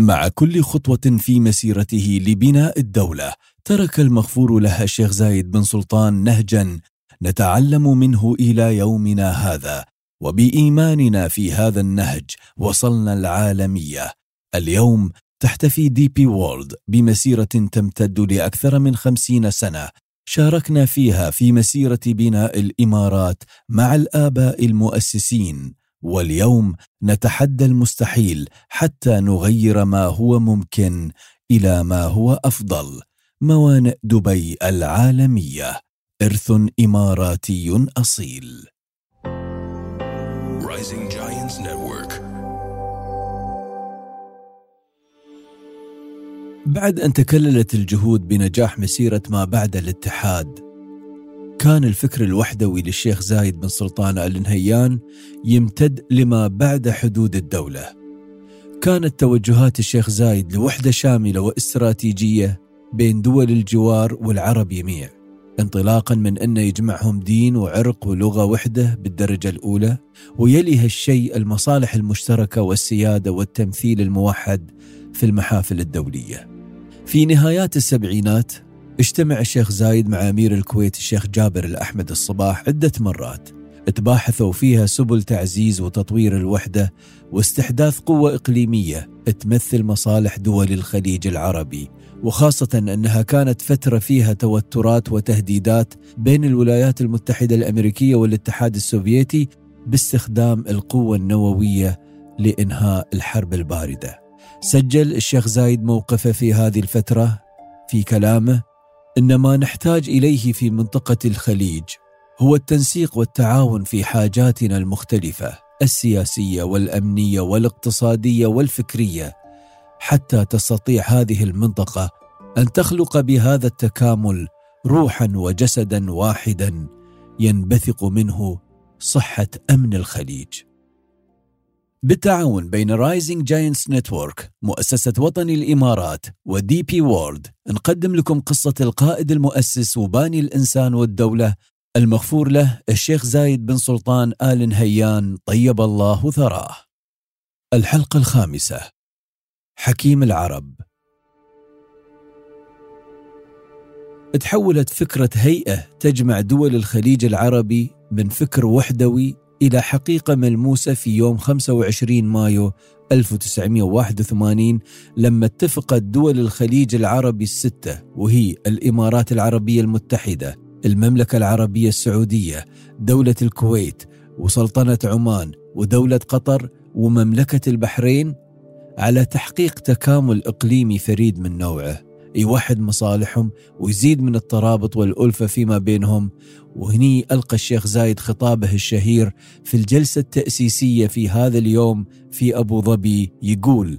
مع كل خطوة في مسيرته لبناء الدولة ترك المغفور له الشيخ زايد بن سلطان نهجا نتعلم منه إلى يومنا هذا. وبإيماننا في هذا النهج وصلنا العالمية. اليوم تحتفي دي بي وورلد بمسيرة تمتد لأكثر من خمسين سنة. شاركنا فيها في مسيرة بناء الإمارات مع الآباء المؤسسين. واليوم نتحدى المستحيل حتى نغير ما هو ممكن إلى ما هو أفضل. موانئ دبي العالمية. إرث إماراتي أصيل. Rising Giants Network. بعد أن تكللت الجهود بنجاح مسيرة ما بعد الاتحاد كان الفكر الوحدوي للشيخ زايد بن سلطان آل نهيان يمتد لما بعد حدود الدولة. كانت توجهات الشيخ زايد لوحدة شاملة وإستراتيجية بين دول الجوار والعرب يميع انطلاقا من أن يجمعهم دين وعرق ولغة وحدة بالدرجة الأولى ويلي هالشيء المصالح المشتركة والسيادة والتمثيل الموحد في المحافل الدولية. في نهايات السبعينات اجتمع الشيخ زايد مع أمير الكويت الشيخ جابر الأحمد الصباح عدة مرات تباحثوا فيها سبل تعزيز وتطوير الوحدة واستحداث قوة إقليمية تمثل مصالح دول الخليج العربي وخاصة أنها كانت فترة فيها توترات وتهديدات بين الولايات المتحدة الأمريكية والاتحاد السوفيتي باستخدام القوة النووية لإنهاء الحرب الباردة. سجل الشيخ زايد موقفه في هذه الفترة في كلامه إن ما نحتاج إليه في منطقة الخليج هو التنسيق والتعاون في حاجاتنا المختلفة السياسية والأمنية والاقتصادية والفكرية. حتى تستطيع هذه المنطقة أن تخلق بهذا التكامل روحا وجسدا واحدا ينبثق منه صحة أمن الخليج. بالتعاون بين Rising Giants Network مؤسسة وطني الإمارات و DP World نقدم لكم قصة القائد المؤسس وباني الإنسان والدولة المغفور له الشيخ زايد بن سلطان آل نهيان طيب الله ثراه. الحلقة الخامسة. حكيم العرب. تحولت فكرة هيئة تجمع دول الخليج العربي من فكر وحدوي إلى حقيقة ملموسة في يوم 25 مايو 1981 لما اتفقت دول الخليج العربي الستة وهي الإمارات العربية المتحدة المملكة العربية السعودية دولة الكويت وسلطنة عمان ودولة قطر ومملكة البحرين على تحقيق تكامل إقليمي فريد من نوعه. يوحد مصالحهم ويزيد من الترابط والألفة فيما بينهم. وهني ألقى الشيخ زايد خطابه الشهير في الجلسة التأسيسية في هذا اليوم في أبو ظبي يقول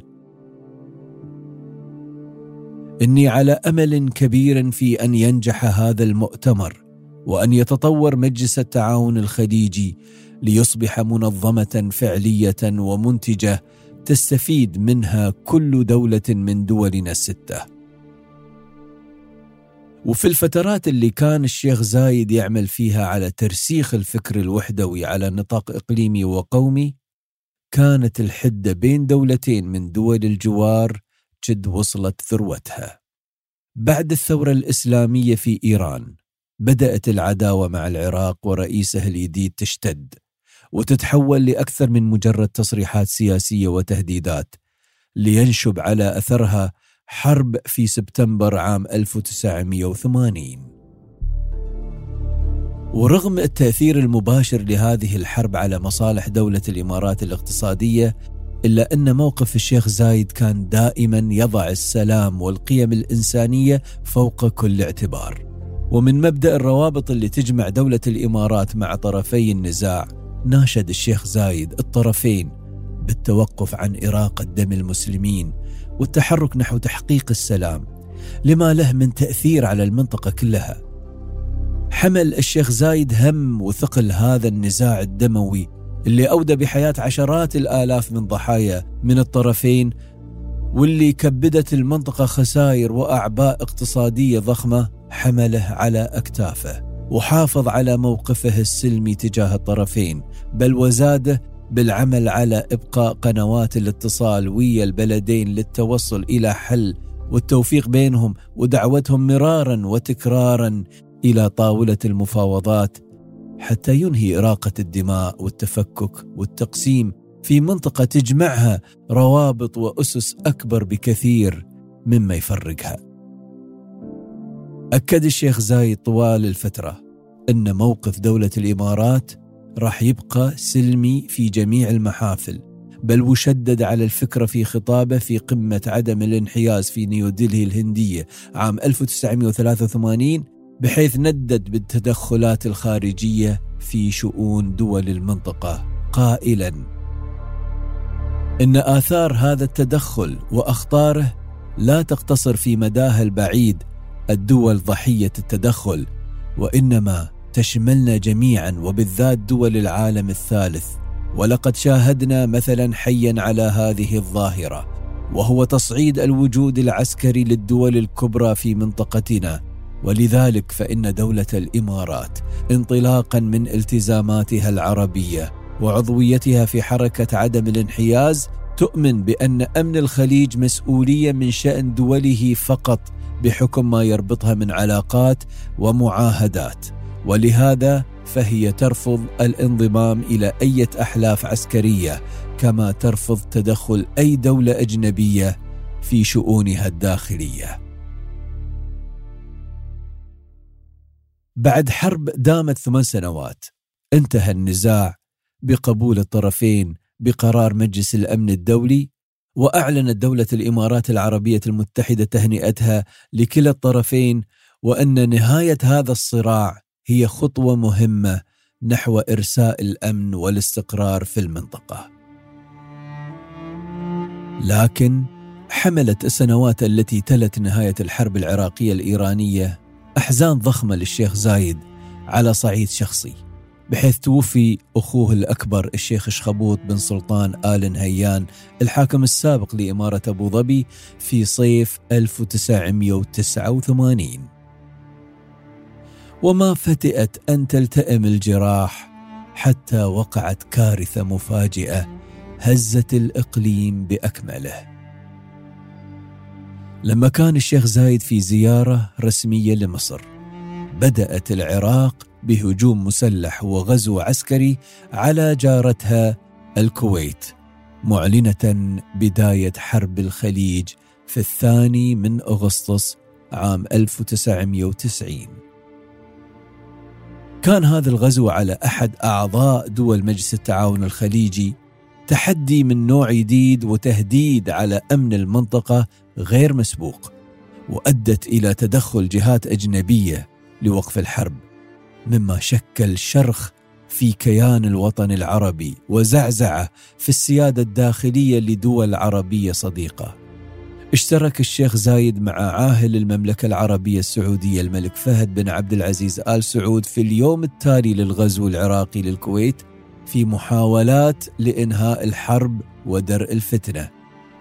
إني على أمل كبير في أن ينجح هذا المؤتمر وأن يتطور مجلس التعاون الخليجي ليصبح منظمة فعلية ومنتجة تستفيد منها كل دولة من دولنا الستة. وفي الفترات اللي كان الشيخ زايد يعمل فيها على ترسيخ الفكر الوحدوي على نطاق إقليمي وقومي كانت الحدة بين دولتين من دول الجوار جد وصلت ذروتها بعد الثورة الإسلامية في إيران بدأت العداوة مع العراق ورئيسه الجديد تشتد وتتحول لأكثر من مجرد تصريحات سياسية وتهديدات لينشب على أثرها حرب في سبتمبر عام 1980 ورغم التأثير المباشر لهذه الحرب على مصالح دولة الإمارات الاقتصادية إلا أن موقف الشيخ زايد كان دائما يضع السلام والقيم الإنسانية فوق كل اعتبار. ومن مبدأ الروابط اللي تجمع دولة الإمارات مع طرفي النزاع ناشد الشيخ زايد الطرفين بالتوقف عن إراقة دم المسلمين والتحرك نحو تحقيق السلام لما له من تأثير على المنطقة كلها. حمل الشيخ زايد هم وثقل هذا النزاع الدموي اللي أودى بحياة عشرات الآلاف من ضحايا من الطرفين واللي كبدت المنطقة خسائر وأعباء اقتصادية ضخمة حمله على أكتافه وحافظ على موقفه السلمي تجاه الطرفين بل وزاده بالعمل على إبقاء قنوات الاتصال ويا البلدين للتوصل إلى حل والتوفيق بينهم ودعوتهم مرارا وتكرارا إلى طاولة المفاوضات حتى ينهي إراقة الدماء والتفكك والتقسيم في منطقة تجمعها روابط وأسس أكبر بكثير مما يفرقها. أكد الشيخ زايد طوال الفترة إن موقف دولة الإمارات راح يبقى سلمي في جميع المحافل بل وشدد على الفكرة في خطابه في قمة عدم الانحياز في نيودلهي الهندية عام 1983 بحيث ندد بالتدخلات الخارجية في شؤون دول المنطقة. قائلا إن آثار هذا التدخل وأخطاره لا تقتصر في مداها البعيد الدول ضحية التدخل وإنما تشملنا جميعا وبالذات دول العالم الثالث ولقد شاهدنا مثلا حيا على هذه الظاهرة وهو تصعيد الوجود العسكري للدول الكبرى في منطقتنا. ولذلك فإن دولة الإمارات انطلاقا من التزاماتها العربية وعضويتها في حركة عدم الانحياز تؤمن بأن أمن الخليج مسؤولية من شأن دوله فقط بحكم ما يربطها من علاقات ومعاهدات. ولهذا فهي ترفض الانضمام إلى أي أحلاف عسكرية كما ترفض تدخل أي دولة أجنبية في شؤونها الداخلية. بعد حرب دامت ثمان سنوات انتهى النزاع بقبول الطرفين بقرار مجلس الأمن الدولي وأعلنت دولة الإمارات العربية المتحدة تهنئتها لكلا الطرفين وأن نهاية هذا الصراع هي خطوة مهمة نحو إرساء الأمن والاستقرار في المنطقة. لكن حملت السنوات التي تلت نهاية الحرب العراقية الإيرانية أحزان ضخمة للشيخ زايد على صعيد شخصي بحيث توفي أخوه الأكبر الشيخ شخبوط بن سلطان آل نهيان الحاكم السابق لإمارة أبو ظبي في صيف 1989 وما فتئت أن تلتئم الجراح حتى وقعت كارثه مفاجئة هزت الإقليم بأكمله. لما كان الشيخ زايد في زيارة رسمية لمصر بدأت العراق بهجوم مسلح وغزو عسكري على جارتها الكويت معلنة بداية حرب الخليج في الثاني من أغسطس عام 1990 كان هذا الغزو على أحد أعضاء دول مجلس التعاون الخليجي تحدي من نوع جديد وتهديد على أمن المنطقة غير مسبوق وأدت إلى تدخل جهات أجنبية لوقف الحرب مما شكل شرخ في كيان الوطن العربي وزعزعة في السيادة الداخلية لدول عربية صديقة. اشترك الشيخ زايد مع عاهل المملكة العربية السعودية الملك فهد بن عبد العزيز آل سعود في اليوم التالي للغزو العراقي للكويت في محاولات لإنهاء الحرب ودرء الفتنة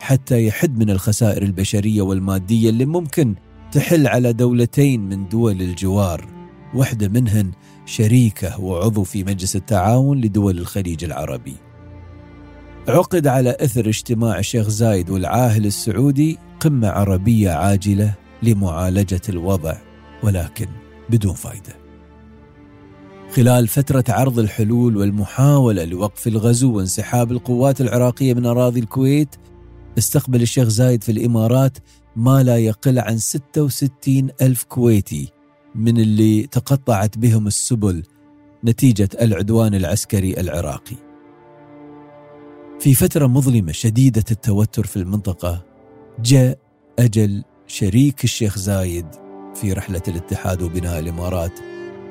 حتى يحد من الخسائر البشرية والمادية اللي ممكن تحل على دولتين من دول الجوار واحدة منهن شريكة وعضو في مجلس التعاون لدول الخليج العربي. عقد على إثر اجتماع الشيخ زايد والعاهل السعودي قمة عربية عاجلة لمعالجة الوضع ولكن بدون فائده. خلال فترة عرض الحلول والمحاولة لوقف الغزو وانسحاب القوات العراقية من أراضي الكويت استقبل الشيخ زايد في الإمارات ما لا يقل عن 66 ألف كويتي من اللي تقطعت بهم السبل نتيجة العدوان العسكري العراقي في فترة مظلمة شديدة التوتر في المنطقة جاء أجل شريك الشيخ زايد في رحلة الاتحاد وبناء الإمارات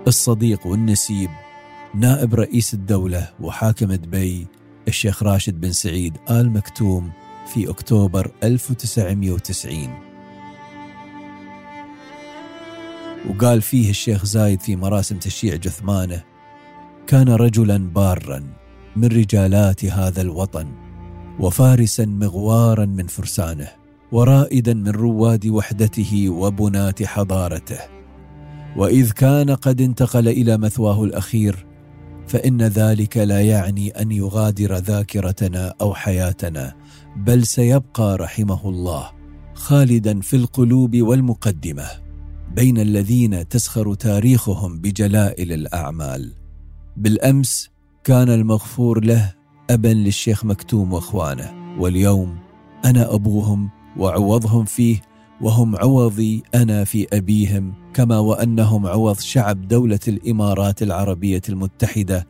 الصديق والنسيب نائب رئيس الدولة وحاكم دبي الشيخ راشد بن سعيد آل مكتوم في أكتوبر 1990 وقال فيه الشيخ زايد في مراسم تشييع جثمانه كان رجلا بارا من رجالات هذا الوطن وفارسا مغوارا من فرسانه ورائدا من رواد وحدته وبنات حضارته. وإذ كان قد انتقل إلى مثواه الأخير فإن ذلك لا يعني أن يغادر ذاكرتنا أو حياتنا بل سيبقى رحمه الله خالدا في القلوب والمقدمة بين الذين تسخر تاريخهم بجلائل الأعمال. بالأمس كان المغفور له أبا للشيخ مكتوم وأخوانه واليوم أنا أبوهم وعوضهم فيه وهم عوضي أنا في أبيهم كما وأنهم عوض شعب دولة الإمارات العربية المتحدة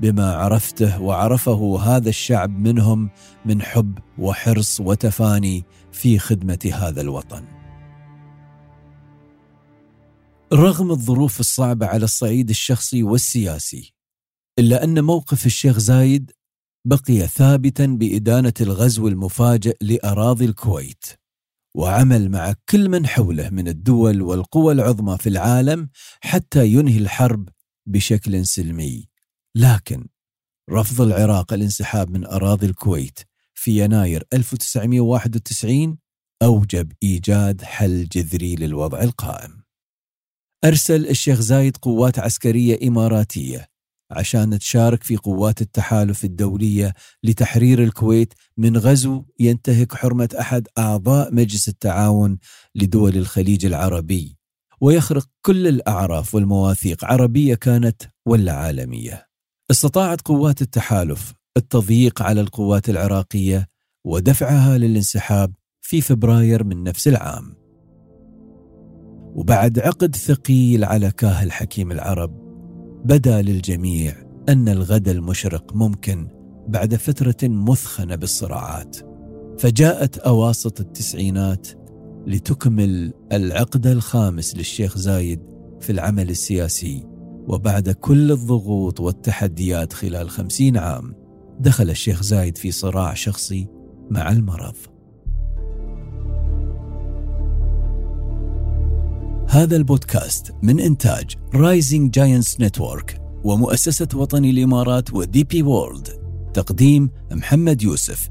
بما عرفته وعرفه هذا الشعب منهم من حب وحرص وتفاني في خدمة هذا الوطن. رغم الظروف الصعبة على الصعيد الشخصي والسياسي إلا أن موقف الشيخ زايد بقي ثابتا بإدانة الغزو المفاجئ لأراضي الكويت وعمل مع كل من حوله من الدول والقوى العظمى في العالم حتى ينهي الحرب بشكل سلمي لكن رفض العراق الانسحاب من أراضي الكويت في يناير 1991 أوجب إيجاد حل جذري للوضع القائم. أرسل الشيخ زايد قوات عسكرية إماراتية عشان تشارك في قوات التحالف الدولية لتحرير الكويت من غزو ينتهك حرمة أحد أعضاء مجلس التعاون لدول الخليج العربي ويخرق كل الأعراف والمواثيق عربية كانت ولا عالمية. استطاعت قوات التحالف التضييق على القوات العراقية ودفعها للانسحاب في فبراير من نفس العام. وبعد عقد ثقيل على كاهل حكيم العرب بدا للجميع أن الغد المشرق ممكن بعد فترة مثخنه بالصراعات. فجاءت أواسط التسعينات لتكمل العقد الخامس للشيخ زايد في العمل السياسي وبعد كل الضغوط والتحديات خلال خمسين عام دخل الشيخ زايد في صراع شخصي مع المرض. هذا البودكاست من إنتاج Rising Giants Network ومؤسسة وطني الإمارات و DP World تقديم محمد يوسف.